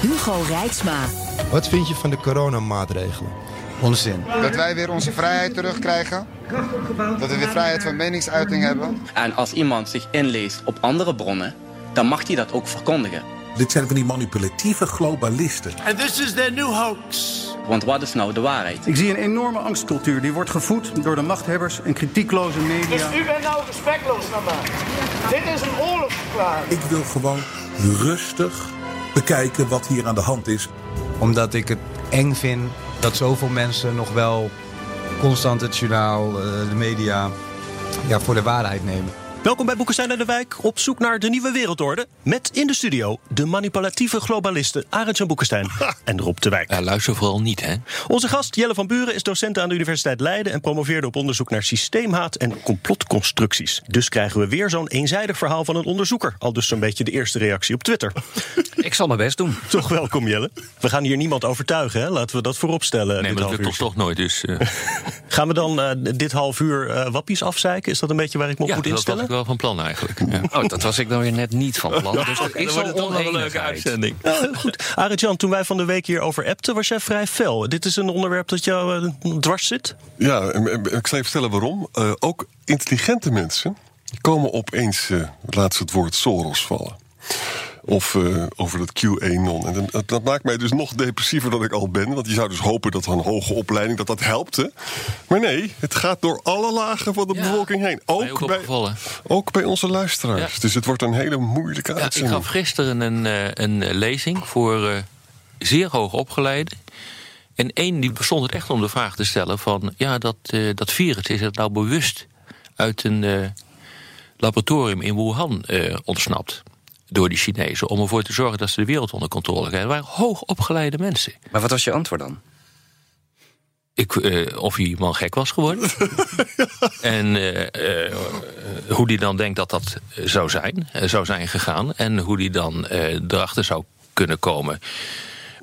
Hugo Reitsma. Wat vind je van de coronamaatregelen? Onzin. Dat wij weer onze vrijheid terugkrijgen. Dat we weer vrijheid van meningsuiting hebben. En als iemand zich inleest op andere bronnen, dan mag hij dat ook verkondigen. Dit zijn van die manipulatieve globalisten. And this is their new hoax. Want wat is nou de waarheid? Ik zie een enorme angstcultuur die wordt gevoed door de machthebbers en kritiekloze media. Dus u bent nou respectloos naar mij. Dit is een oorlogsverklaring. Ik wil gewoon rustig bekijken wat hier aan de hand is. Omdat ik het eng vind dat zoveel mensen nog wel constant het journaal, eh, de media, ja, voor de waarheid nemen. Welkom bij Boekenstein en de Wijk, op zoek naar de nieuwe wereldorde. Met in de studio de manipulatieve globalisten Arend Boekenstein en Rob de Wijk. Ja, luister vooral niet, hè? Onze gast Jelle van Buren is docent aan de Universiteit Leiden... en promoveerde op onderzoek naar systeemhaat en complotconstructies. Dus krijgen we weer zo'n eenzijdig verhaal van een onderzoeker. Al dus zo'n beetje de eerste reactie op Twitter. Ik zal mijn best doen. Toch welkom, Jelle. We gaan hier niemand overtuigen, hè? laten we dat voorop stellen. Nee, maar dat lukt toch, toch nooit, dus... Uh... gaan we dan uh, dit half uur uh, wappies afzeiken? Is dat een beetje waar ik me op ja, moet instellen? wel van plan eigenlijk. Ja. Oh, dat was ik dan weer net niet van plan. Dus dat is al toch een leuke uitzending. Ja, goed. Arend-Jan, toen wij van de week hier over appten, was jij vrij fel. Dit is een onderwerp dat jou uh, dwars zit? Ja, ik zal even vertellen waarom. Uh, ook intelligente mensen komen opeens, uh, laat ze het woord Soros vallen. Of uh, over dat QAnon. En dat, dat, maakt mij dus nog depressiever dan ik al ben. Want je zou dus hopen dat een hoge opleiding dat dat helpt. Hè? Maar nee, het gaat door alle lagen van de ja, bevolking heen. Ook, bij, ook bij onze luisteraars. Ja. Dus het wordt een hele moeilijke ja, uitzending. Ik gaf gisteren een, uh, een lezing voor uh, zeer hoog opgeleiden. En één die bestond het echt om de vraag te stellen van... ja, dat, dat virus, is het nou bewust uit een laboratorium in Wuhan ontsnapt? Door die Chinezen om ervoor te zorgen dat ze de wereld onder controle krijgen. Dat waren hoogopgeleide mensen. Maar wat was je antwoord dan? Ik, uh, of die man gek was geworden. en uh, uh, hoe die dan denkt dat dat zou zijn, zou zijn gegaan. En hoe die dan erachter zou kunnen komen.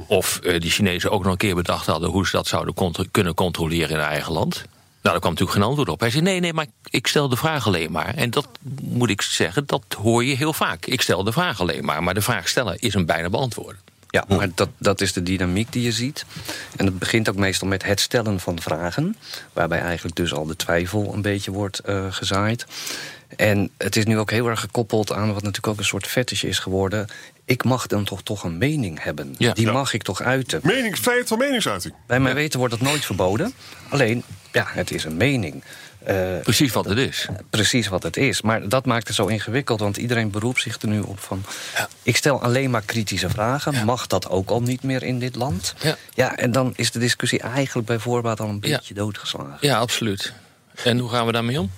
Of die Chinezen ook nog een keer bedacht hadden hoe ze dat zouden contro kunnen controleren in eigen land. Nou, daar kwam natuurlijk geen antwoord op. Hij zei: Nee, nee, maar ik stel de vraag alleen maar. En dat moet ik zeggen, dat hoor je heel vaak. Ik stel de vraag alleen maar. Maar de vraag stellen is een bijna beantwoorden. Ja, maar dat, dat is de dynamiek die je ziet. En het begint ook meestal met het stellen van vragen. Waarbij eigenlijk dus al de twijfel een beetje wordt uh, gezaaid. En het is nu ook heel erg gekoppeld aan wat natuurlijk ook een soort fetish is geworden. Ik mag dan toch, toch een mening hebben. Ja. Die Ja. mag ik toch uiten. Mening, vrijheid van meningsuiting. Bij mijn weten wordt dat nooit verboden. Alleen, ja, het is een mening. Eh, Precies wat het is. precies wat het is. Maar dat maakt het zo ingewikkeld, want iedereen beroept zich er nu op van... ik stel alleen maar kritische vragen. Mag dat ook al niet meer in dit land? Ja. Ja, en dan is de discussie eigenlijk bij voorbaat al een beetje doodgeslagen. Ja, absoluut. En hoe gaan we daarmee om?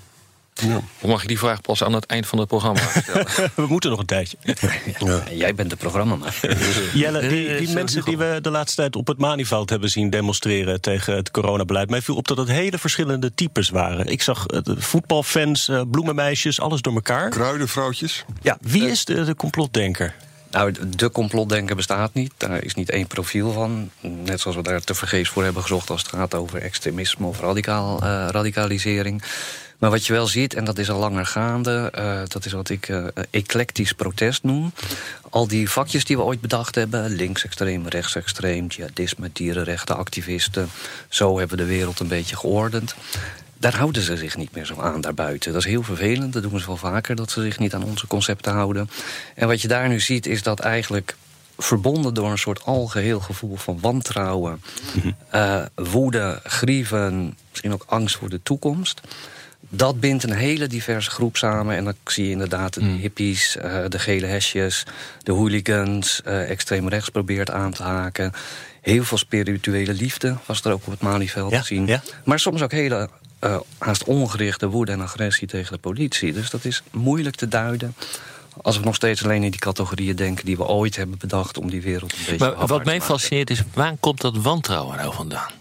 Of mag ik die vraag pas aan het eind van het programma stellen? We moeten nog een tijdje. En Jij bent de programmamaker. Jelle, die, die Eh, mensen zo- die we de laatste tijd op het Malieveld hebben zien demonstreren tegen het coronabeleid. Mij viel op dat het hele verschillende types waren. Ik zag eh, voetbalfans, eh, bloemenmeisjes, alles door elkaar. Kruidenvrouwtjes. Ja, Wie is de, de complotdenker? Nou, de complotdenker bestaat niet. Daar is niet één profiel van. Net zoals we daar te vergeefs voor hebben gezocht als het gaat over extremisme of radicaal, eh, radicalisering. Maar wat je wel ziet, en dat is al langer gaande, eh, dat is wat ik eh, eclectisch protest noem. Al die vakjes die we ooit bedacht hebben, linksextreem, rechtsextreem, jihadisme, dierenrechten, activisten. Zo hebben we de wereld een beetje geordend. Daar houden ze zich niet meer zo aan daarbuiten. Dat is heel vervelend, dat doen ze wel vaker, dat ze zich niet aan onze concepten houden. En wat je daar nu ziet, is dat eigenlijk verbonden door een soort algeheel gevoel van wantrouwen, eh, woede, grieven, misschien ook angst voor de toekomst. Dat bindt een hele diverse groep samen. En dan zie je inderdaad de hippies, eh, de gele hesjes, de hooligans, eh, extreem rechts probeert aan te haken. Heel veel spirituele liefde was er ook op het Malieveld Ja, te zien. ja. Maar soms ook hele eh, haast ongerichte woede en agressie tegen de politie. Dus dat is moeilijk te duiden. Als we nog steeds alleen in die categorieën denken die we ooit hebben bedacht om die wereld een beetje Maar wat mij maken. fascineert is, waar komt dat wantrouwen nou vandaan?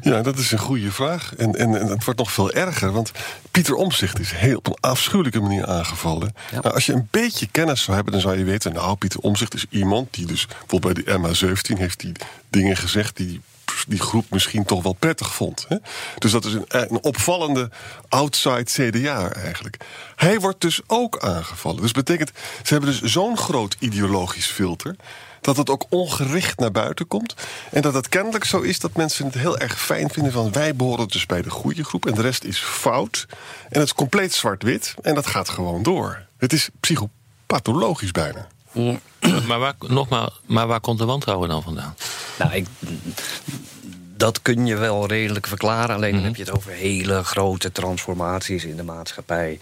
Ja, dat is een goede vraag. En, en, en het wordt nog veel erger, want Pieter Omzicht is heel op een afschuwelijke manier aangevallen. Nou, als je een beetje kennis zou hebben, dan zou je weten... nou, Pieter Omzicht is iemand die dus bijvoorbeeld bij de MH17... heeft die dingen gezegd die die groep misschien toch wel prettig vond. Hè? Dus dat is een, een opvallende outside CDA eigenlijk. Hij wordt dus ook aangevallen. Dus betekent, ze hebben dus zo'n groot ideologisch filter dat het ook ongericht naar buiten komt. En dat het kennelijk zo is dat mensen het heel erg fijn vinden van wij behoren dus bij de goede groep en de rest is fout. En het is compleet zwart-wit en dat gaat gewoon door. Het is psychopathologisch bijna. Maar waar, nogmaals, maar waar komt de wantrouwen dan vandaan? Nou, ik, dat kun je wel redelijk verklaren. Alleen dan heb je het over hele grote transformaties in de maatschappij.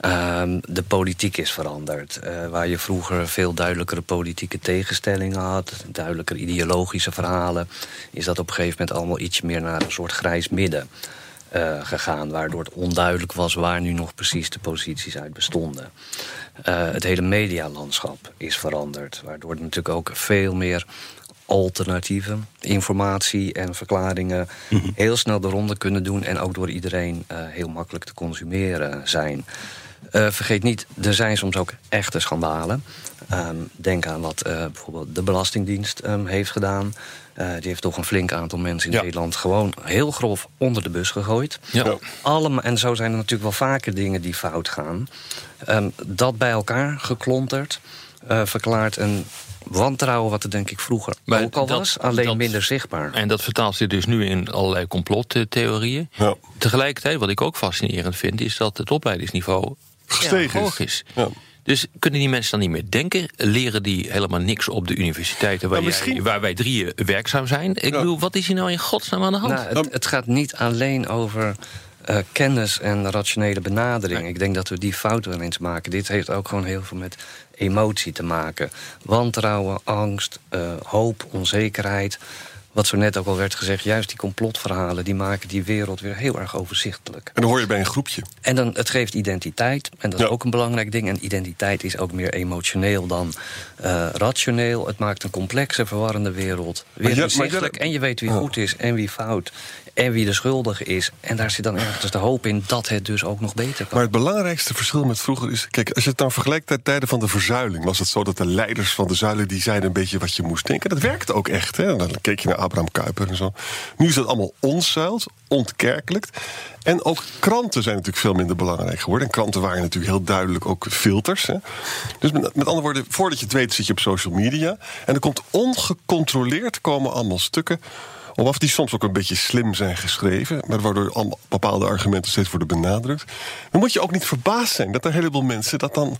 Ehm, de politiek is veranderd. Eh, waar je vroeger veel duidelijkere politieke tegenstellingen had, duidelijker ideologische verhalen, is dat op een gegeven moment allemaal iets meer naar een soort grijs midden eh, gegaan. Waardoor het onduidelijk was waar nu nog precies de posities uit bestonden. Eh, het hele medialandschap is veranderd. Waardoor er natuurlijk ook veel meer alternatieve informatie en verklaringen heel snel de ronde kunnen doen en ook door iedereen heel makkelijk te consumeren zijn. Eh, vergeet niet, er zijn soms ook echte schandalen. Ehm, denk aan wat eh, bijvoorbeeld de Belastingdienst ehm, heeft gedaan. Eh, die heeft toch een flink aantal mensen in Nederland gewoon heel grof onder de bus gegooid. Ja. Allemaal, en zo zijn er natuurlijk wel vaker dingen die fout gaan. Ehm, dat bij elkaar geklonterd eh, verklaart een wantrouwen wat er denk ik vroeger Maar ook al dat- was, alleen dat- minder zichtbaar. En dat vertaalt zich dus nu in allerlei complottheorieën. Tegelijkertijd, wat ik ook fascinerend vind, is dat het opleidingsniveau Gestegen hoog is. is. Dus kunnen die mensen dan niet meer denken? Leren die helemaal niks op de universiteiten waar, Nou, jij- waar wij drieën werkzaam zijn? Ik bedoel, wat is hier nou in godsnaam aan de hand? Nou, het, het gaat niet alleen over eh, kennis en rationele benadering. Ik denk dat we die fout wel eens maken. Dit heeft ook gewoon heel veel met emotie te maken. Wantrouwen, angst, eh, hoop, onzekerheid. Wat zo net ook al werd gezegd, juist die complotverhalen... die maken die wereld weer heel erg overzichtelijk. En dan hoor je bij een groepje. En dan, het geeft identiteit. En dat is ook een belangrijk ding. En identiteit is ook meer emotioneel dan eh, rationeel. Het maakt een complexe, verwarrende wereld weer Maar En je weet wie goed is en wie fout. En wie de schuldige is. En daar zit dan ergens de hoop in dat het dus ook nog beter kan. Maar het belangrijkste verschil met vroeger is... Kijk, als je het dan vergelijkt met tijden van de verzuiling... was het zo dat de leiders van de zuilen... die zeiden een beetje wat je moest denken. Dat werkte ook echt. Hè? Dan keek je naar Abraham Kuyper en zo. Nu is dat allemaal ontzuild, ontkerkelijkt. En ook kranten zijn natuurlijk veel minder belangrijk geworden. En kranten waren natuurlijk heel duidelijk ook filters. Hè? Dus met, met andere woorden, voordat je het weet zit je op social media. En er komt ongecontroleerd komen allemaal stukken op af die soms ook een beetje slim zijn geschreven, maar waardoor bepaalde argumenten steeds worden benadrukt. Dan moet je ook niet verbaasd zijn dat er een heleboel mensen dat dan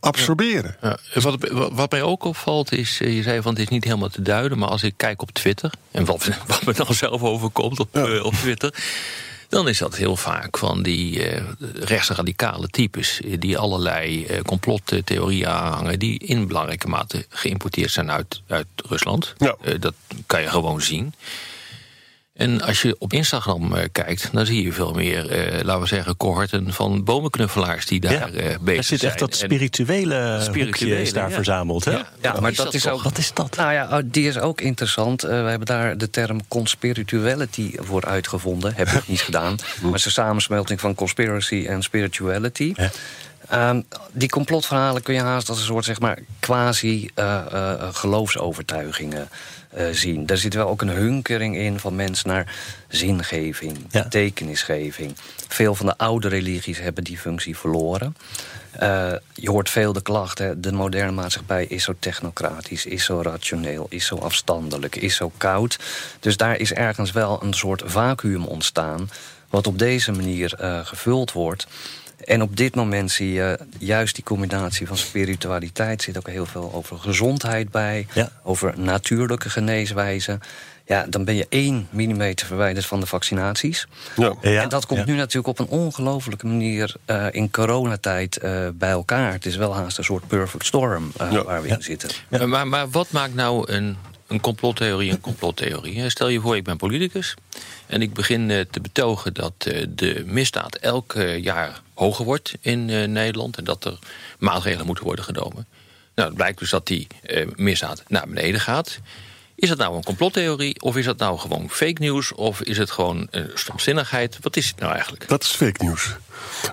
absorberen. Ja, wat, wat- wat mij ook opvalt is, eh, je zei van het is niet helemaal te duiden, maar als ik kijk op Twitter, en wat, wat me dan zelf overkomt op, eh, op Twitter, dan is dat heel vaak van die eh rechtsradicale types die allerlei eh, complottheorieën aanhangen, die in belangrijke mate geïmporteerd zijn uit, uit Rusland. Eh, dat kan je gewoon zien. En als je op Instagram eh, kijkt, dan zie je veel meer, eh, laten we zeggen, cohorten van bomenknuffelaars die daar eh, bezig zijn. Er zit echt dat spirituele, Spirituele, hoekje is daar ja. verzameld. Hè? Ja. Ja, maar dat, is ook. Wat is dat? Nou ja, oh, die is ook interessant. Eh, we hebben daar de term conspirituality voor uitgevonden. Heb ik niet gedaan. Maar het is een samensmelting van conspiracy en spirituality. Ehm, die complotverhalen kun je haast als een soort zeg maar, quasi eh, eh, geloofsovertuigingen eh, zien. Daar zit wel ook een hunkering in van mensen naar zingeving, betekenisgeving. Veel van de oude religies hebben die functie verloren. Eh, je hoort veel de klachten. De moderne maatschappij is zo technocratisch, is zo rationeel, is zo afstandelijk, is zo koud. Dus daar is ergens wel een soort vacuüm ontstaan. Wat op deze manier eh, gevuld wordt. En op dit moment zie je juist die combinatie van spiritualiteit. zit ook heel veel over gezondheid bij. Over natuurlijke geneeswijzen. Ja, dan ben je één millimeter verwijderd van de vaccinaties. en dat komt nu natuurlijk op een ongelofelijke manier eh, in coronatijd eh, bij elkaar. Het is wel haast een soort perfect storm eh, waar we in zitten. Maar, maar wat maakt nou een een complottheorie een complottheorie. Stel je voor, ik ben politicus en ik begin eh, te betogen dat eh, de misdaad elk eh, jaar hoger wordt in Nederland en dat er maatregelen moeten worden genomen. Nou, het blijkt dus dat die misdaad naar beneden gaat. Is dat nou een complottheorie of is dat nou gewoon fake news of is het gewoon uh, stomzinnigheid? Wat is het nou eigenlijk? Dat is fake news.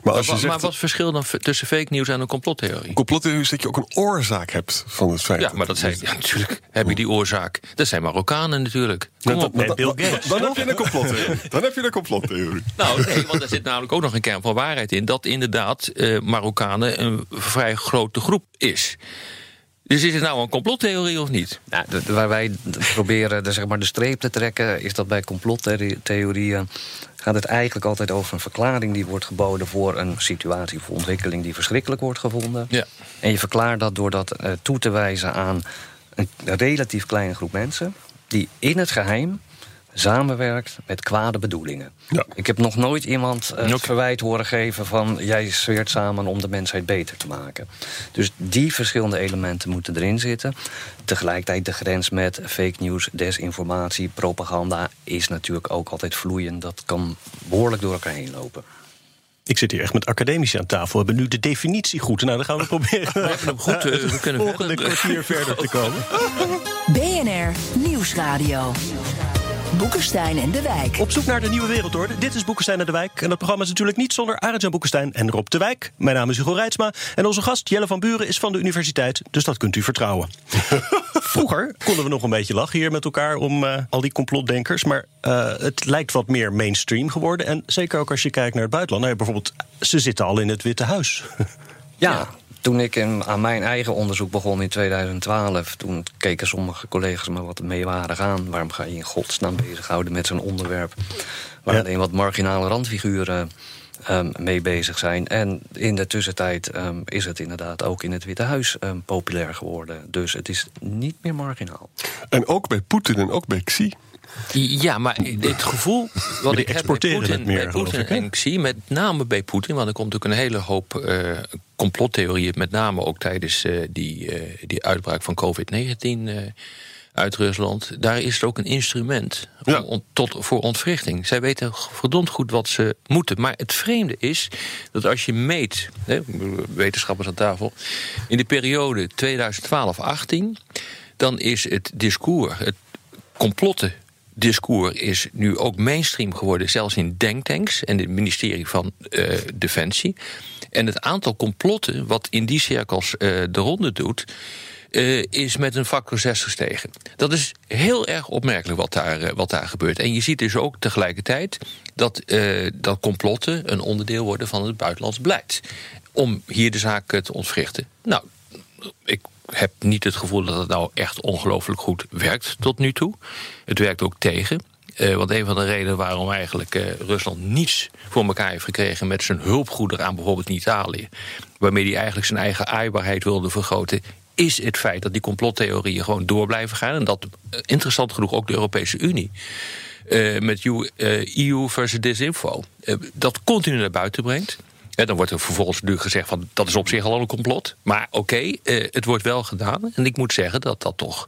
Maar, als je zegt, maar wat is het verschil dan tussen fake news en een complottheorie? Een complottheorie is dat je ook een oorzaak hebt van het feit. Ja, maar dat zijn, ja, natuurlijk heb je die oorzaak. Dat zijn Marokkanen natuurlijk. Kom op. Dan, dan, dan, heb je een complottheorie. Dan heb je een complottheorie. Nou, nee, want er zit namelijk ook nog een kern van waarheid in... dat inderdaad uh, Marokkanen een vrij grote groep is. Dus is het nou een complottheorie of niet? Nou, waar wij proberen de, zeg maar, de streep te trekken, is dat bij complottheorieën gaat het eigenlijk altijd over een verklaring die wordt geboden voor een situatie of ontwikkeling die verschrikkelijk wordt gevonden. Ja. En je verklaart dat door dat uh, toe te wijzen aan een relatief kleine groep mensen die in het geheim samenwerkt met kwade bedoelingen. Ja. Ik heb nog nooit iemand uh, het verwijt horen geven van... jij zweert samen om de mensheid beter te maken. Dus die verschillende elementen moeten erin zitten. Tegelijkertijd de grens met fake news, desinformatie, propaganda... is natuurlijk ook altijd vloeiend. Dat kan behoorlijk door elkaar heen lopen. Ik zit hier echt met academici aan tafel. We hebben nu de definitie goed. Nou, dan gaan we proberen. We hebben hem goed. Uh, we kunnen volgende kwartier verder te komen. BNR Nieuwsradio. Boekenstein en de Wijk. Op zoek naar de nieuwe wereldorde. Dit is Boekenstein en de Wijk. En dat programma is natuurlijk niet zonder Arjan Boekenstein en Rob de Wijk. Mijn naam is Hugo Reitsma. En onze gast Jelle van Buren is van de universiteit. Dus dat kunt u vertrouwen. Vroeger konden we nog een beetje lachen hier met elkaar om uh, al die complotdenkers. Maar uh, het lijkt wat meer mainstream geworden. En zeker ook als je kijkt naar het buitenland. Nou ja, bijvoorbeeld, ze zitten al in het Witte Huis. ja. Toen ik in, aan mijn eigen onderzoek begon in 2012... toen keken sommige collega's me wat meewarig aan. Waarom ga je in godsnaam bezighouden met zo'n onderwerp... waar alleen wat marginale randfiguren um, mee bezig zijn. En in de tussentijd um, is het inderdaad ook in het Witte Huis um, populair geworden. Dus het is niet meer marginaal. En ook bij Poetin en ook bij Xi... Ja, maar het gevoel wat ik heb bij Poetin, meer, bij Poetin en Xi, met name bij Poetin... want er komt ook een hele hoop uh, complottheorieën... met name ook tijdens uh, die, uh, die uitbraak van COVID-19 uit Rusland... daar is het ook een instrument ja. om, tot, voor ontwrichting. Zij weten verdomd goed wat ze moeten. Maar het vreemde is dat als je meet, hè, wetenschappers aan tafel... in de periode 2012-18 dan is het discours, het complotten discours is nu ook mainstream geworden, zelfs in denktanks en het ministerie van uh, Defensie. En het aantal complotten wat in die cirkels uh, de ronde doet, uh, is met een factor 6 gestegen. Dat is heel erg opmerkelijk wat daar, wat daar gebeurt. En je ziet dus ook tegelijkertijd dat, dat complotten een onderdeel worden van het buitenlands beleid. Om hier de zaak te ontwrichten. Nou, ik heb niet het gevoel dat het nou echt ongelooflijk goed werkt tot nu toe. Het werkt ook tegen. Uh, want een van de redenen waarom eigenlijk uh, Rusland niets voor elkaar heeft gekregen met zijn hulpgoederen aan bijvoorbeeld Italië, waarmee hij eigenlijk zijn eigen aaibaarheid wilde vergroten, is het feit dat die complottheorieën gewoon door blijven gaan. En dat uh, interessant genoeg ook de Europese Unie. met EU, EU versus disinfo. dat continu naar buiten brengt. Dan wordt er vervolgens nu gezegd van dat is op zich al een complot. Maar oké, eh, het wordt wel gedaan. En ik moet zeggen dat dat toch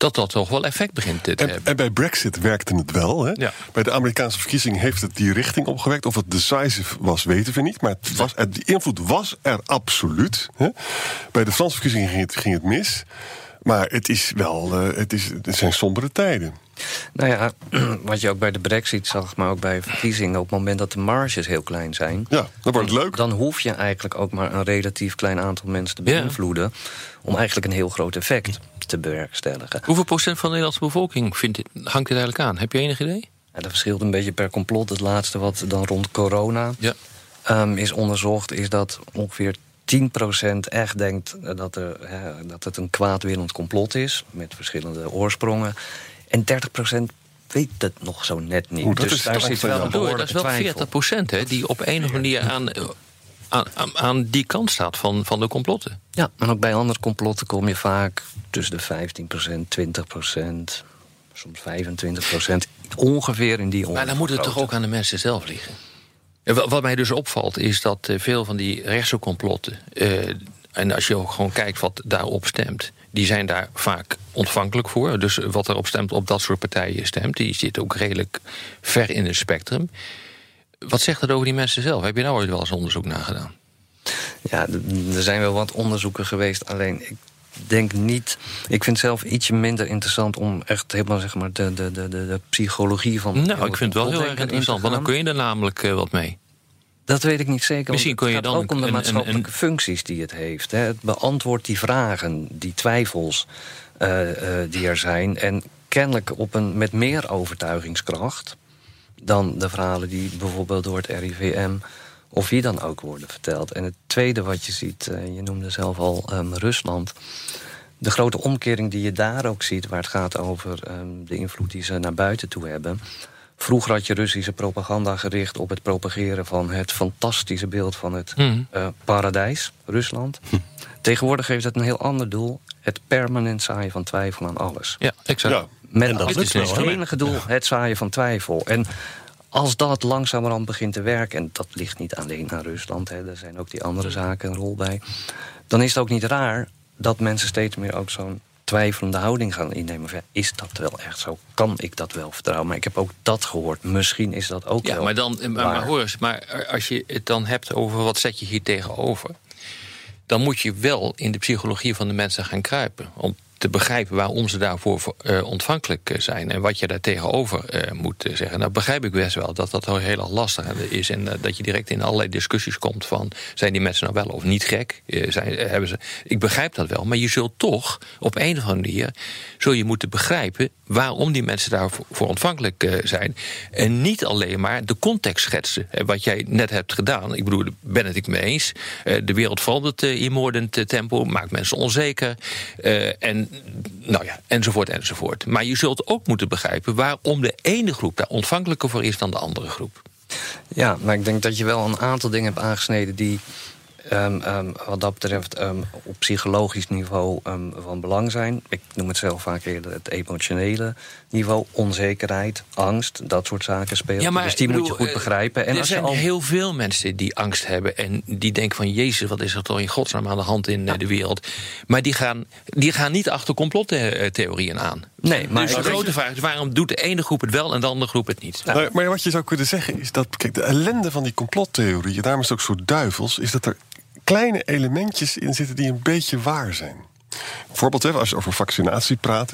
dat dat toch wel effect begint te en, hebben. En bij Brexit werkte het wel. Hè? Ja. Bij de Amerikaanse verkiezing heeft het die richting opgewekt. Of het decisive was, weten we niet. Maar het was, die invloed was er absoluut. Hè? Bij de Franse verkiezingen ging het, ging het mis. Maar het, is wel, uh, het, is, het zijn sombere tijden. Nou ja, wat je ook bij de brexit zag, maar ook bij verkiezingen... op het moment dat de marges heel klein zijn... Ja, dan wordt het leuk. Dan hoef je eigenlijk ook maar een relatief klein aantal mensen te beïnvloeden... om eigenlijk een heel groot effect te bewerkstelligen. Hoeveel procent van de Nederlandse bevolking vindt dit, hangt dit eigenlijk aan? Heb je enig idee? Ja, dat verschilt een beetje per complot. Het laatste wat dan rond corona ja. um, is onderzocht... is dat ongeveer 10% echt denkt dat, er, hè, dat het een kwaadwillend complot is... met verschillende oorsprongen. En 30% weet het nog zo net niet. Dat dus is daar zit wel door. Dat is wel 40 procent hè, die op een of andere manier aan, aan, aan, die kant staat van, van de complotten. Ja, en ook bij andere complotten kom je vaak tussen de 15% 20% soms 25% ongeveer in die Maar dan moet het toch ook aan de mensen zelf liggen? Wat mij dus opvalt is dat veel van die rechtse complotten... Uh, en als je ook gewoon kijkt wat daarop stemt die zijn daar vaak ontvankelijk voor. Dus wat erop stemt, op dat soort partijen stemt. Die zit ook redelijk ver in het spectrum. Wat zegt dat over die mensen zelf? Heb je daar ooit wel eens onderzoek naar gedaan? Ja, er zijn wel wat onderzoeken geweest. Alleen ik denk niet. Ik vind het zelf ietsje minder interessant om echt helemaal zeg maar de, de, de, de psychologie van. Nou, ik vind het wel heel erg interessant, want dan kun je er namelijk uh, wat mee. Dat weet ik niet zeker. Misschien kun je dan ook om de maatschappelijke een, een, functies die het heeft. Hè. Het beantwoordt die vragen, die twijfels uh, uh, die er zijn. En kennelijk op een, met meer overtuigingskracht dan de verhalen die bijvoorbeeld door het RIVM of wie dan ook worden verteld. En het tweede wat je ziet, uh, je noemde zelf al um, Rusland. De grote omkering die je daar ook ziet, waar het gaat over um, de invloed die ze naar buiten toe hebben. Vroeger had je Russische propaganda gericht op het propageren van het fantastische beeld van het mm. uh, paradijs, Rusland. Hm. Tegenwoordig heeft het een heel ander doel: het permanent zaaien van twijfel aan alles. Ja, exact. Ja. Met dat is het enige doel, het zaaien van twijfel. En als dat langzamerhand begint te werken... en dat ligt niet alleen aan Rusland, hè, er zijn ook die andere zaken een rol bij... dan is het ook niet raar dat mensen steeds meer ook zo'n twijfelende houding gaan innemen. Ja, is dat wel echt zo? Kan ik dat wel vertrouwen? Maar ik heb ook dat gehoord. Misschien is dat ook ja, wel maar dan, maar, maar, hoor eens, maar als je het dan hebt over wat zet je hier tegenover... dan moet je wel in de psychologie van de mensen gaan kruipen. Om te begrijpen waarom ze daarvoor uh, ontvankelijk eh, zijn. En wat je daar tegenover uh, moet zeggen. Nou begrijp ik best wel dat dat heel erg lastig is. En dat je direct in allerlei discussies komt van... zijn die mensen nou wel of niet gek? zijn, hebben ze, ik begrijp dat wel. Maar je zult toch op een of andere manier... zul je moeten begrijpen waarom die mensen daarvoor ontvankelijk zijn. En niet alleen maar de context schetsen. Wat jij net hebt gedaan. Ik bedoel, ben het ik mee eens. de wereld verandert in moordend tempo. Maakt mensen onzeker. en nou ja, enzovoort, enzovoort. Maar je zult ook moeten begrijpen waarom de ene groep daar ontvankelijker voor is dan de andere groep. Ja, maar ik denk dat je wel een aantal dingen hebt aangesneden die Um, um, wat dat betreft um, op psychologisch niveau van belang zijn. Ik noem het zelf vaak eerder het emotionele niveau. Onzekerheid, angst, dat soort zaken spelen. Ja, maar, dus die bedoel, moet je goed eh, begrijpen. En er zijn al... heel veel mensen die angst hebben... en die denken van, jezus, wat is er toch in godsnaam aan de hand in eh, de wereld. Maar die gaan, die gaan niet achter complottheorieën aan. Nee, maar dus de grote vraag is, waarom doet de ene groep het wel... en de andere groep het niet? Maar, maar wat je zou kunnen zeggen is dat... kijk, de ellende van die complottheorieën, daarom is het ook zo duivels... is dat er kleine elementjes in zitten die een beetje waar zijn. Bijvoorbeeld, als je over vaccinatie praat.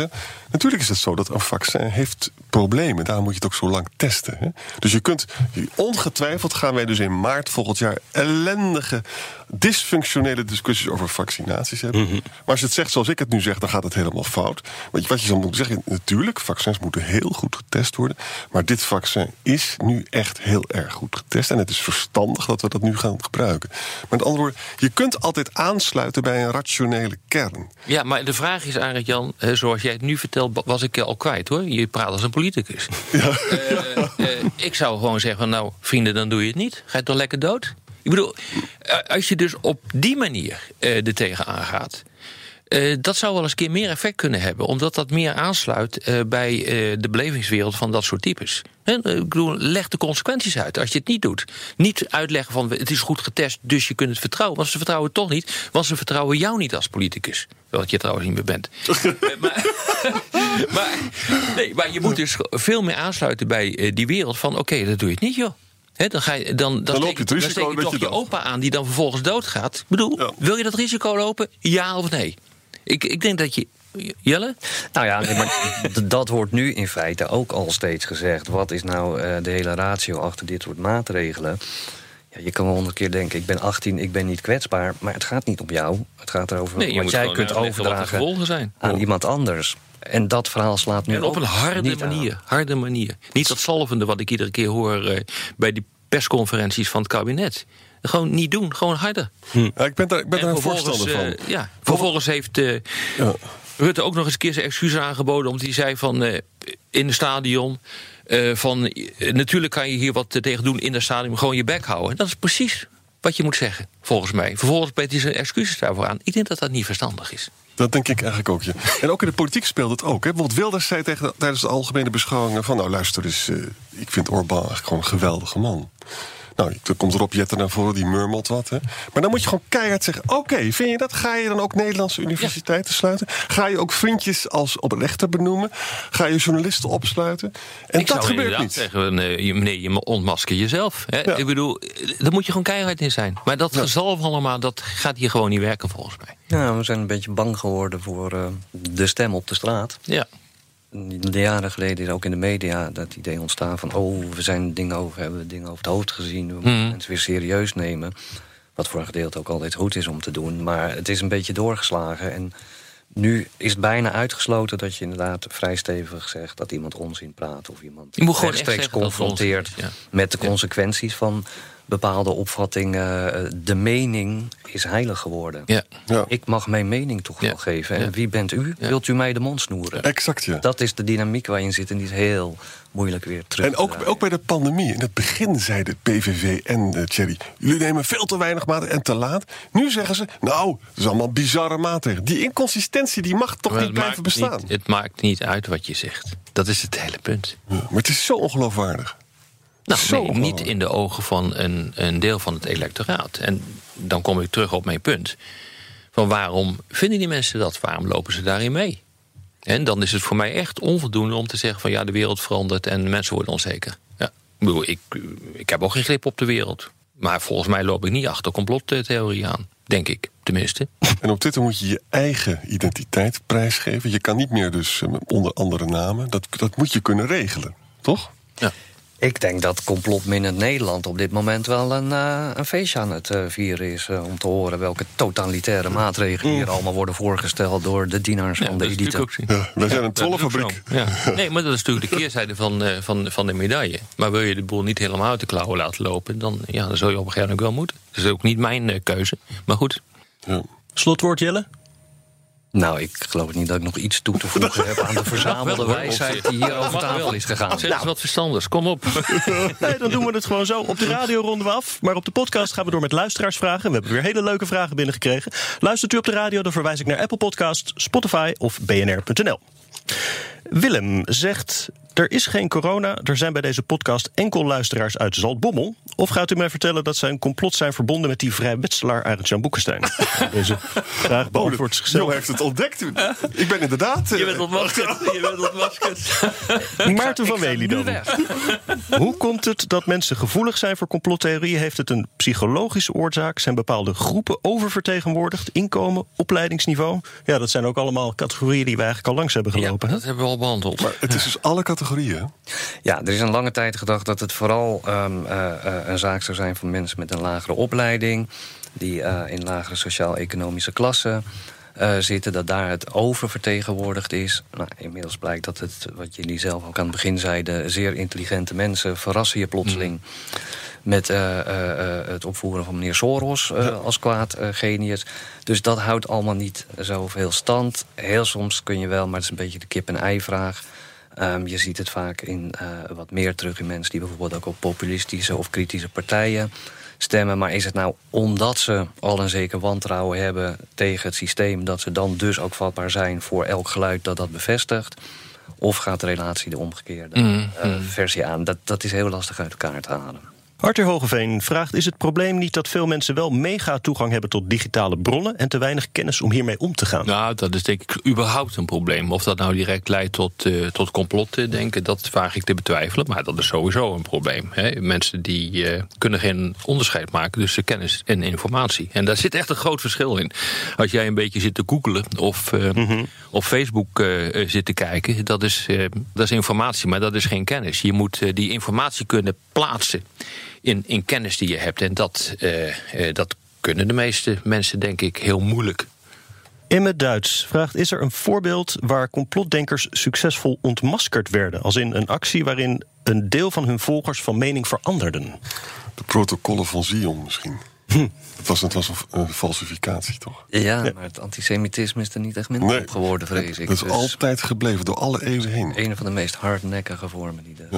Natuurlijk is het zo dat een vaccin heeft problemen. Daarom moet je het ook zo lang testen. Hè? Dus je kunt, ongetwijfeld gaan wij dus in maart volgend jaar ellendige, dysfunctionele discussies over vaccinaties hebben. Mhm. Maar als je het zegt zoals ik het nu zeg, dan gaat het helemaal fout. Want wat je zou moeten zeggen, natuurlijk, vaccins moeten heel goed getest worden. Maar dit vaccin is nu echt heel erg goed getest. En het is verstandig dat we dat nu gaan gebruiken. Maar met andere woorden, je kunt altijd aansluiten bij een rationele kern. Ja, maar de vraag is eigenlijk, Jan, zoals jij het nu vertelt, was ik al kwijt hoor. Je praat als een politicus. Ja. Uh, uh, ik zou gewoon zeggen: Nou, vrienden, dan doe je het niet. Ga je toch lekker dood? Ik bedoel, eh, als je dus op die manier uh, er tegenaan gaat. Uh, dat zou wel eens een keer meer effect kunnen hebben, omdat dat meer aansluit uh, bij uh, de belevingswereld van dat soort types. He, ik bedoel, leg de consequenties uit als je het niet doet. Niet uitleggen van het is goed getest, dus je kunt het vertrouwen. Want ze vertrouwen het toch niet, want ze vertrouwen jou niet als politicus. Wat je trouwens niet meer bent. maar, maar, nee, maar je moet dus veel meer aansluiten bij die wereld van oké, dat doe je het niet joh. Dan, ga je, dan, dan, dan loop je het risico dan steek je toch je, je opa aan die dan vervolgens doodgaat. Ik bedoel, ja. wil je dat risico lopen? Ja of nee? Ik, ik denk dat je. Jelle? Nou ja, nee, maar dat wordt nu in feite ook al steeds gezegd. Wat is nou uh, de hele ratio achter dit soort maatregelen? Ja, je kan wel honderd keer denken, ik ben 18, ik ben niet kwetsbaar. Maar het gaat niet om jou. Het gaat erover nee, wat jij kunt overdragen zijn. aan oh. iemand anders. En dat verhaal slaat nu en op een harde manier. Aan. Harde manier. Niet dat zalvende wat ik iedere keer hoor uh, bij die persconferenties van het kabinet. Gewoon niet doen, gewoon harder. Hm. Ja, ik ben daar, ik ben daar een voorstander van. Uh, ja, vervolgens heeft uh, ja. Rutte ook nog eens een keer zijn excuses aangeboden... omdat hij zei van uh, in het stadion... van natuurlijk kan je hier wat tegen doen in het stadion... gewoon je bek houden. Dat is precies wat je moet zeggen, volgens mij. Vervolgens biedt hij zijn excuses daarvoor aan. Ik denk dat dat niet verstandig is. Dat denk ik eigenlijk ook, ja. En ook in de politiek speelt het ook. Hè? Bijvoorbeeld Wilders zei tegen, tijdens de algemene beschouwingen... van nou luister eens, ik vind Orbán eigenlijk gewoon een geweldige man. Nou, dan komt Rob Jetten naar voren, die murmelt wat. Hè. Maar dan moet je gewoon keihard zeggen... oké, vind je dat? Ga je dan ook Nederlandse universiteiten sluiten? Ga je ook vriendjes als oprechter benoemen? Ga je journalisten opsluiten? En ik dat zou gebeurt niet. zeggen, nee, je- meneer, je ontmasker jezelf. Hè? Ik bedoel, daar moet je gewoon keihard in zijn. Maar dat gezalf allemaal, dat gaat hier gewoon niet werken volgens mij. Ja, we zijn een beetje bang geworden voor eh, de stem op de straat. Ja. De jaren geleden is ook in de media dat idee ontstaan van... oh, we zijn dingen over, hebben we dingen over het hoofd gezien. We moeten Mhm. mensen weer serieus nemen. Wat voor een gedeelte ook altijd goed is om te doen. Maar het is een beetje doorgeslagen. En nu is het bijna uitgesloten dat je inderdaad vrij stevig zegt... dat iemand onzin praat of iemand rechtstreeks het confronteert... met de consequenties van bepaalde opvattingen. Eh, De mening is heilig geworden. Ja. Ik mag mijn mening toch wel geven. En wie bent u? Wilt u mij de mond snoeren? Exact, ja. Dat is de dynamiek waar je in zit en die is heel moeilijk weer terug. En ook, ook bij de pandemie. In het begin zeiden PVV en eh, Thierry... jullie nemen veel te weinig maatregelen en te laat. Nu zeggen ze, nou, dat is allemaal bizarre maatregelen. Die inconsistentie die mag toch Maar niet blijven bestaan. Niet, het maakt niet uit wat je zegt. Dat is het hele punt. Maar het is zo ongeloofwaardig. Nou, Zo nee, niet in de ogen van een, een deel van het electoraat. En dan kom ik terug op mijn punt. Van waarom vinden die mensen dat? Waarom lopen ze daarin mee? En dan is het voor mij echt onvoldoende om te zeggen van ja, de wereld verandert en mensen worden onzeker. Ja, ik bedoel, ik, ik heb ook geen grip op de wereld. Maar volgens mij loop ik niet achter complottheorie aan. Denk ik, tenminste. En op Twitter moet je je eigen identiteit prijsgeven. Je kan niet meer dus eh, onder andere namen. Dat, dat moet je kunnen regelen, toch? Ja. Ik denk dat complotminnend Nederland op dit moment wel een, eh, een feestje aan het eh, vieren is. eh, om te horen welke totalitaire maatregelen hier allemaal worden voorgesteld door de dienaars van de elite. ook zo. wij zijn een trollenfabriek. Ja. Nee, maar dat is natuurlijk de keerzijde van, eh, van, van de medaille. Maar wil je de boel niet helemaal uit de klauwen laten lopen... dan, ja, dan zul je op een gegeven moment wel moeten. Dat is ook niet mijn keuze. Maar goed. Slotwoord, Jelle? Nou, ik geloof niet dat ik nog iets toe te voegen heb aan de verzamelde wijsheid die hier over tafel wel. is gegaan. Zeg eens wat verstanders, kom op. Nee, dan doen we het gewoon zo. Op de radio ronden we af. Maar op de podcast gaan we door met luisteraarsvragen. We hebben weer hele leuke vragen binnengekregen. Luistert u op de radio, dan verwijs ik naar Apple Podcast, Spotify of bnr.nl. Willem zegt... Er is geen corona. Er zijn bij deze podcast enkel luisteraars uit Zaltbommel. Of gaat u mij vertellen dat zij een complot zijn verbonden met die vrijmetselaar Arend-Jan Boekenstein? Deze vraag beantwoordt zichzelf. Jo heeft het ontdekt. Ik ben inderdaad... eh, Je bent ontmaskerd. Je bent ontmaskerd. Maarten van Wely dan. Hoe komt het dat mensen gevoelig zijn voor complottheorieën? Heeft het een psychologische oorzaak? Zijn bepaalde groepen oververtegenwoordigd? Inkomen, opleidingsniveau? Ja, dat zijn ook allemaal categorieën die we eigenlijk al langs hebben gelopen. hè? Dat hebben we al behandeld. Maar het is dus alle categorieën. Ja, er is een lange tijd gedacht dat het vooral ehm, eh, eh, een zaak zou zijn van mensen met een lagere opleiding, die eh, in lagere sociaal-economische klassen zitten, dat daar het oververtegenwoordigd is. Nou, inmiddels blijkt dat het, wat jullie zelf ook aan het begin zeiden, zeer intelligente mensen verrassen je plotseling. Met eh, eh, het opvoeren van meneer Soros als kwaad genius. Dus dat houdt allemaal niet zoveel stand. Heel soms kun je wel, maar het is een beetje de kip-en-ei-vraag. Ehm, je ziet het vaak in, eh, wat meer terug in mensen die bijvoorbeeld ook op populistische of kritische partijen stemmen. Maar is het nou omdat ze al een zeker wantrouwen hebben tegen het systeem, dat ze dan dus ook vatbaar zijn voor elk geluid dat dat bevestigt? Of gaat de relatie de omgekeerde Mm, eh, versie aan? Dat, dat is heel lastig uit elkaar te halen. Arthur Hogeveen vraagt: Is het probleem niet dat veel mensen wel mega toegang hebben tot digitale bronnen en te weinig kennis om hiermee om te gaan? Nou, dat is denk ik überhaupt een probleem. Of dat nou direct leidt tot, eh tot complotdenken, dat vraag ik te betwijfelen. Maar dat is sowieso een probleem. Hè. Mensen die eh, kunnen geen onderscheid maken tussen kennis en informatie. En daar zit echt een groot verschil in. Als jij een beetje zit te googelen of eh, op Facebook zit te kijken, dat is, dat is informatie, maar dat is geen kennis. Je moet die informatie kunnen plaatsen in, in kennis die je hebt. En dat, eh, eh, dat kunnen de meeste mensen, denk ik, heel moeilijk. Imme Duits vraagt: Is er een voorbeeld waar complotdenkers succesvol ontmaskerd werden? Als in een actie waarin een deel van hun volgers van mening veranderden? De protocollen van Zion misschien. Het was, het was een, een falsificatie, toch? Ja, maar het antisemitisme is er niet echt minder Nee, op geworden, vrees ik. Dat is Dus altijd gebleven, door alle eeuwen heen. een van de meest hardnekkige vormen die de.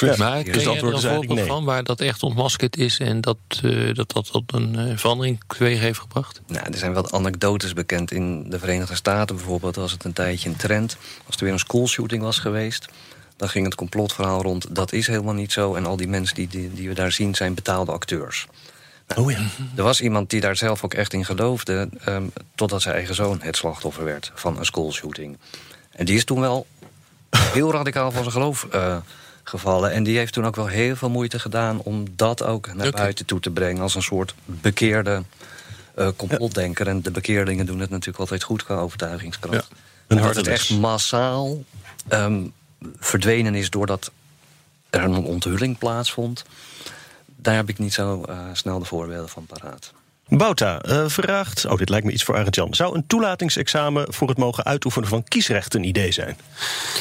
Ja, Maar Dus je antwoord er een nee. van waar dat echt ontmaskerd is en dat eh, dat, dat tot een eh, verandering teweeg heeft gebracht? Nou, er zijn wat anekdotes bekend. In de Verenigde Staten bijvoorbeeld was het een tijdje een trend. Als er weer een schoolshooting was geweest... Dan ging het complotverhaal rond. Dat is helemaal niet zo. En al die mensen die, die, die we daar zien zijn betaalde acteurs. Oh ja. Er was iemand die daar zelf ook echt in geloofde. ehm, totdat zijn eigen zoon het slachtoffer werd van een schoolshooting. En die is toen wel heel radicaal van zijn geloof eh, gevallen. En die heeft toen ook wel heel veel moeite gedaan om dat ook naar buiten toe te brengen. Als een soort bekeerde eh, complotdenker. En de bekeerlingen doen het natuurlijk altijd goed qua overtuigingskracht. En dat het echt massaal ehm, verdwenen is doordat er een onthulling plaatsvond. Daar heb ik niet zo eh, snel de voorbeelden van paraat. Bouta eh, vraagt, oh dit lijkt me iets voor Arend Jan. Zou een toelatingsexamen voor het mogen uitoefenen van kiesrecht een idee zijn?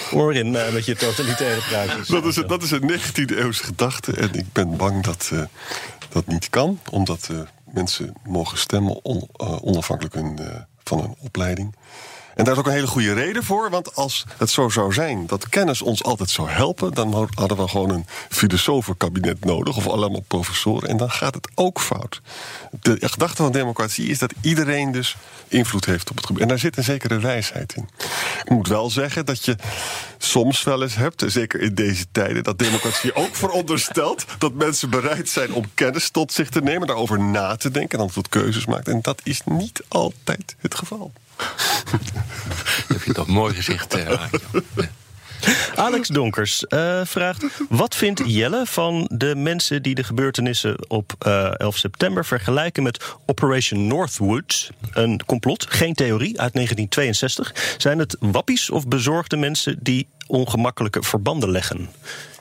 Hoor in eh, met je totalitaire praatjes. Dat is, een- dat is een 19e eeuwse gedachte. En ik ben bang dat eh, dat niet kan. Omdat eh, mensen mogen stemmen on- eh, onafhankelijk hun, eh, van hun opleiding. En daar is ook een hele goede reden voor. Want als het zo zou zijn dat kennis ons altijd zou helpen... dan hadden we gewoon een filosofenkabinet nodig. Of allemaal professoren. En dan gaat het ook fout. De gedachte van democratie is dat iedereen dus invloed heeft op het gebied. En daar zit een zekere wijsheid in. Ik moet wel zeggen dat je soms wel eens hebt... zeker in deze tijden, dat democratie ook veronderstelt... dat mensen bereid zijn om kennis tot zich te nemen... daarover na te denken en dan tot keuzes maakt. En dat is niet altijd het geval. heb je toch mooi gezegd, eh. Alex Donkers eh, vraagt: Wat vindt Jelle van de mensen die de gebeurtenissen op eh, 11 september vergelijken met Operation Northwood? Een complot, geen theorie, uit 1962. Zijn het wappies of bezorgde mensen die ongemakkelijke verbanden leggen?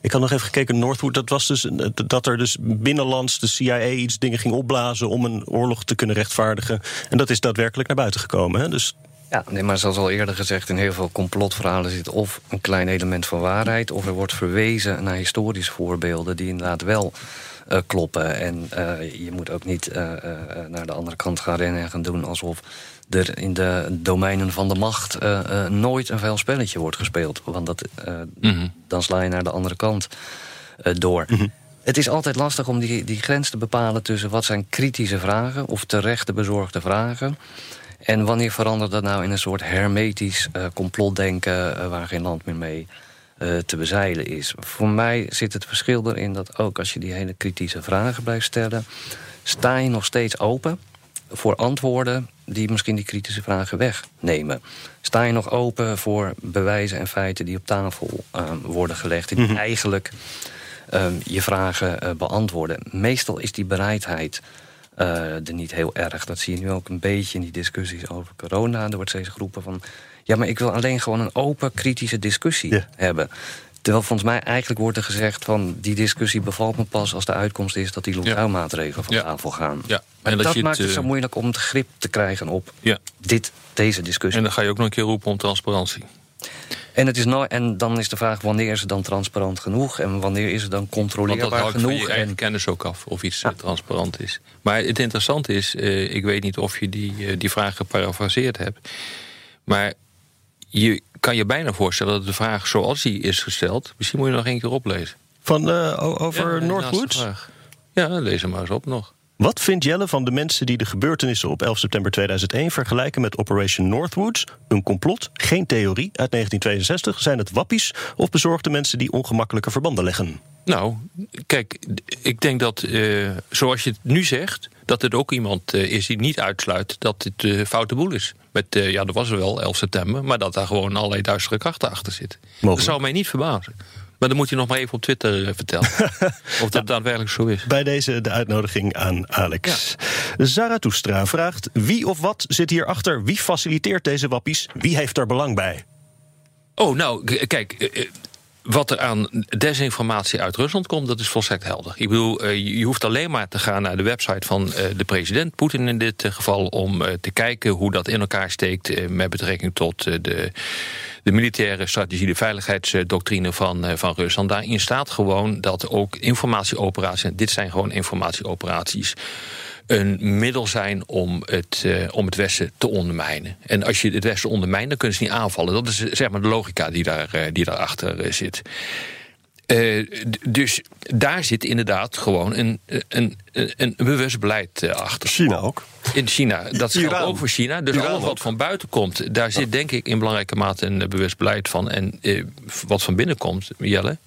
Ik had nog even gekeken, Northwood, dat was dus dat er dus binnenlands de CIA iets dingen ging opblazen om een oorlog te kunnen rechtvaardigen. En dat is daadwerkelijk naar buiten gekomen. Hè? Dus Ja, nee, maar zoals al eerder gezegd, in heel veel complotverhalen zit of een klein element van waarheid, of er wordt verwezen naar historische voorbeelden die inderdaad wel eh, kloppen. En eh, je moet ook niet eh, naar de andere kant gaan rennen en gaan doen alsof er in de domeinen van de macht eh, eh, nooit een vuil spelletje wordt gespeeld. Want dat, eh, Mhm. dan sla je naar de andere kant eh, door. Het is altijd lastig om die, die grens te bepalen tussen wat zijn kritische vragen of terechte bezorgde vragen. En wanneer verandert dat nou in een soort hermetisch eh, complotdenken waar geen land meer mee eh, te bezeilen is? Voor mij zit het verschil erin dat ook als je die hele kritische vragen blijft stellen, sta je nog steeds open voor antwoorden die misschien die kritische vragen wegnemen. Sta je nog open voor bewijzen en feiten die op tafel eh, worden gelegd, en die eigenlijk ehm, je vragen eh, beantwoorden. Meestal is die bereidheid eh, er niet heel erg. Dat zie je nu ook een beetje in die discussies over corona. Er wordt steeds geroepen van... ja, maar ik wil alleen gewoon een open, kritische discussie hebben. Terwijl volgens mij eigenlijk wordt er gezegd van... die discussie bevalt me pas als de uitkomst is... dat die lockdown-maatregelen van tafel gaan. Ja. En dat dat, maakt het zo eh, moeilijk om het grip te krijgen op Ja. dit, deze discussie. En dan ga je ook nog een keer roepen om transparantie. En, het is nooit, en dan is de vraag wanneer is het dan transparant genoeg... en wanneer is het dan Want controleerbaar dat van genoeg. je eigen En kennis ook af of iets eh, transparant is. Maar het interessante is, eh, ik weet niet of je die, die vraag geparafraseerd hebt. Maar je kan je bijna voorstellen dat de vraag zoals die is gesteld... misschien moet je nog één keer oplezen. van, eh, over Ja, de Northwood? laatste vraag. Ja, lees hem maar eens op nog. Wat vindt Jelle van de mensen die de gebeurtenissen op 11 september 2001 vergelijken met Operation Northwoods? Een complot, geen theorie uit 1962. Zijn het wappies of bezorgde mensen die ongemakkelijke verbanden leggen? Nou, kijk, ik denk dat, eh, zoals je het nu zegt... dat het ook iemand eh, is die niet uitsluit dat het eh, foute boel is. Met, ja, dat was er wel, 11 september... maar dat daar gewoon allerlei duistere krachten achter zitten. Dat zou mij niet verbazen. Maar dan moet je nog maar even op Twitter eh, vertellen. of dat daadwerkelijk zo is. Bij deze de uitnodiging aan Alex. Zarathustra vraagt: wie of wat zit hierachter? Wie faciliteert deze wappies? Wie heeft er belang bij? Oh, nou, kijk. Wat er aan desinformatie uit Rusland komt, dat is volstrekt helder. Ik bedoel, eh, je hoeft alleen maar te gaan naar de website van eh, de president, Poetin in dit eh, geval, om te kijken hoe dat in elkaar steekt met betrekking tot de, de militaire strategie, de veiligheidsdoctrine van, van Rusland. Daarin staat gewoon dat ook informatieoperaties, en dit zijn gewoon informatieoperaties, een middel zijn om het, eh, om het Westen te ondermijnen. En als je het Westen ondermijnt, dan kunnen ze niet aanvallen. Dat is eh, zeg maar de logica die, daar, eh, die daarachter zit. Uh, dus daar zit inderdaad gewoon een, een, een, bewust beleid uh, achter. China ook. In China, dat geldt ook voor China. Dus Iran alles wat ook. van buiten komt, daar zit denk ik in belangrijke mate een bewust beleid van. En uh, wat van binnen komt, Jelle,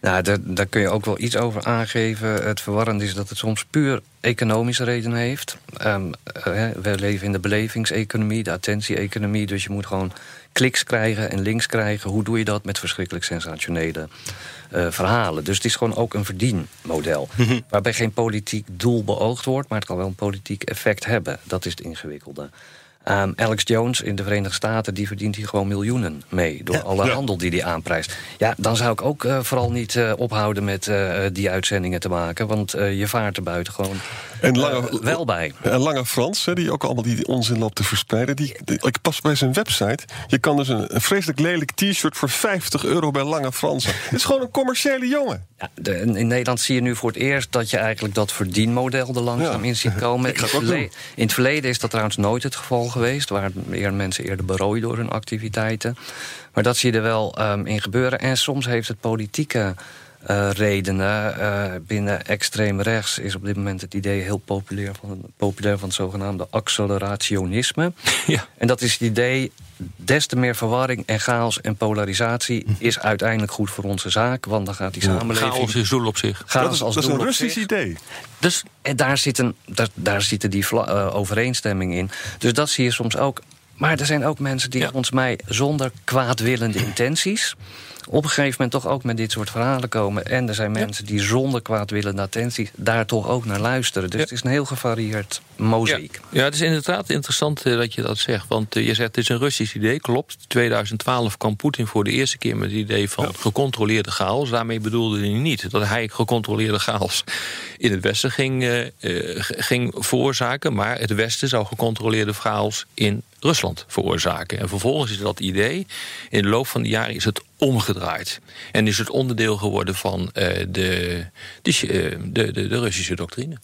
nou, daar, daar, kun je ook wel iets over aangeven. Het verwarrend is dat het soms puur economische redenen heeft. Um, we leven in de belevingseconomie, de attentie-economie. Dus je moet gewoon kliks krijgen en links krijgen. Hoe doe je dat met verschrikkelijk sensationele uh, verhalen? Dus het is gewoon ook een verdienmodel. Mhm. waarbij geen politiek doel beoogd wordt, maar het kan wel een politiek effect hebben. Dat is het ingewikkelde. Um, Alex Jones in de Verenigde Staten die verdient hier gewoon miljoenen mee. Door alle handel die hij aanprijst. Ja, dan zou ik ook uh, vooral niet uh, ophouden met uh, die uitzendingen te maken. Want je vaart er buiten gewoon en lange, wel bij. En Lange Frans, die ook allemaal die onzin loopt te verspreiden. Die, die, ik pas bij zijn website. Je kan dus een, een vreselijk lelijk t-shirt voor 50 euro bij Lange Frans. Het is gewoon een commerciële jongen. Ja, de, in Nederland zie je nu voor het eerst dat je eigenlijk dat verdienmodel er langzaam in ziet komen. In het verleden is dat trouwens nooit het geval geweest. Waar mensen eerder berooid door hun activiteiten. Maar dat zie je er wel um, in gebeuren. En soms heeft het politieke uh, redenen. Uh, binnen extreem rechts is op dit moment het idee heel populair van, populair van het zogenaamde accelerationisme. Ja. En dat is het idee, des te meer verwarring en chaos en polarisatie is uiteindelijk goed voor onze zaak. Want dan gaat die samenleving. Chaos is doel op zich. Chaos dat is, als dat is een Russisch idee. Dus en daar, zit een, daar, daar zitten die uh, overeenstemming in. Dus dat zie je soms ook. Maar er zijn ook mensen die volgens mij zonder kwaadwillende intenties op een gegeven moment toch ook met dit soort verhalen komen. En er zijn mensen die zonder kwaadwillende attentie daar toch ook naar luisteren. Dus het is een heel gevarieerd mozaïek. Ja. ja, het is inderdaad interessant uh, dat je dat zegt. Want uh, je zegt het is een Russisch idee, klopt. 2012 kwam Poetin voor de eerste keer met het idee van gecontroleerde chaos. Daarmee bedoelde hij niet dat hij gecontroleerde chaos in het Westen ging, uh, ging veroorzaken. Maar het Westen zou gecontroleerde chaos in Rusland veroorzaken. En vervolgens is dat idee, in de loop van de jaren is het omgedraaid. En is het onderdeel geworden van uh, de, de, de, de, de Russische doctrine.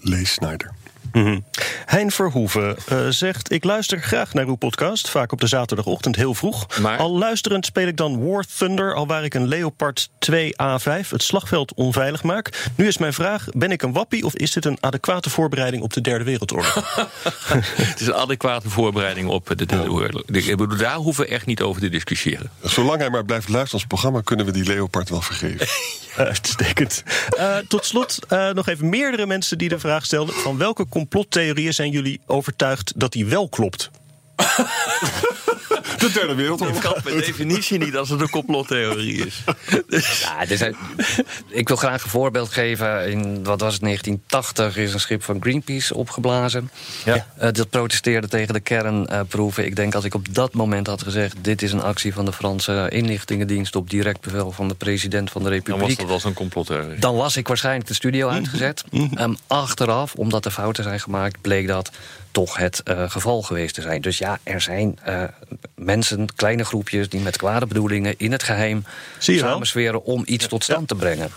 Lees Snyder. Mm Hein Verhoeven uh, zegt: Ik luister graag naar uw podcast, vaak op de zaterdagochtend heel vroeg. Maar... Al luisterend speel ik dan War Thunder, al waar ik een Leopard 2A5 het slagveld onveilig maak. Nu is mijn vraag: ben ik een wappie of is dit een adequate voorbereiding op de Derde Wereldoorlog? het is een adequate voorbereiding op de Derde Wereldoorlog. Ik bedoel, daar hoeven we echt niet over te discussiëren. Zolang hij maar blijft luisteren ons programma, kunnen we die Leopard wel vergeven. Uitstekend. Uh, tot slot uh, nog even meerdere mensen die de vraag stelden: van welke complottheorieën zijn jullie overtuigd dat die wel klopt? De derde wereldoorlog. Het kan per definitie niet als het een complottheorie is. Ja, zijn, ik wil graag een voorbeeld geven. In, wat was het, 1980 is een schip van Greenpeace opgeblazen. Ja. Uh, dat protesteerde tegen de kernproeven. ik denk als ik op dat moment had gezegd... dit is een actie van de Franse inlichtingendienst... op direct bevel van de president van de Republiek. Dan was dat wel een complottheorie. Dan was ik waarschijnlijk de studio mhm. uitgezet. Um, achteraf, omdat er fouten zijn gemaakt... bleek dat toch het uh, geval geweest te zijn. Dus ja, er zijn uh, mensen, kleine groepjes... die met kwade bedoelingen in het geheim samensweren... om iets tot stand te brengen.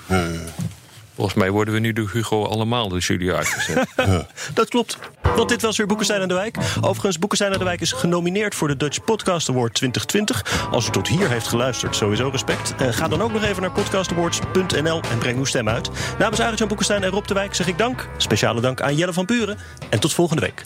Volgens mij worden we nu door Hugo allemaal de studio uitgezet. Dat klopt. Want dit was weer Boekenstein aan de Wijk. Overigens, Boekenstein aan de Wijk is genomineerd voor de Dutch Podcast Award 2020. Als u tot hier heeft geluisterd, sowieso respect. Uh, ga dan ook nog even naar podcastawards.nl en breng uw stem uit. Namens Arjan Boekenstein en Rob de Wijk zeg ik dank. Speciale dank aan Jelle van Buren. En tot volgende week.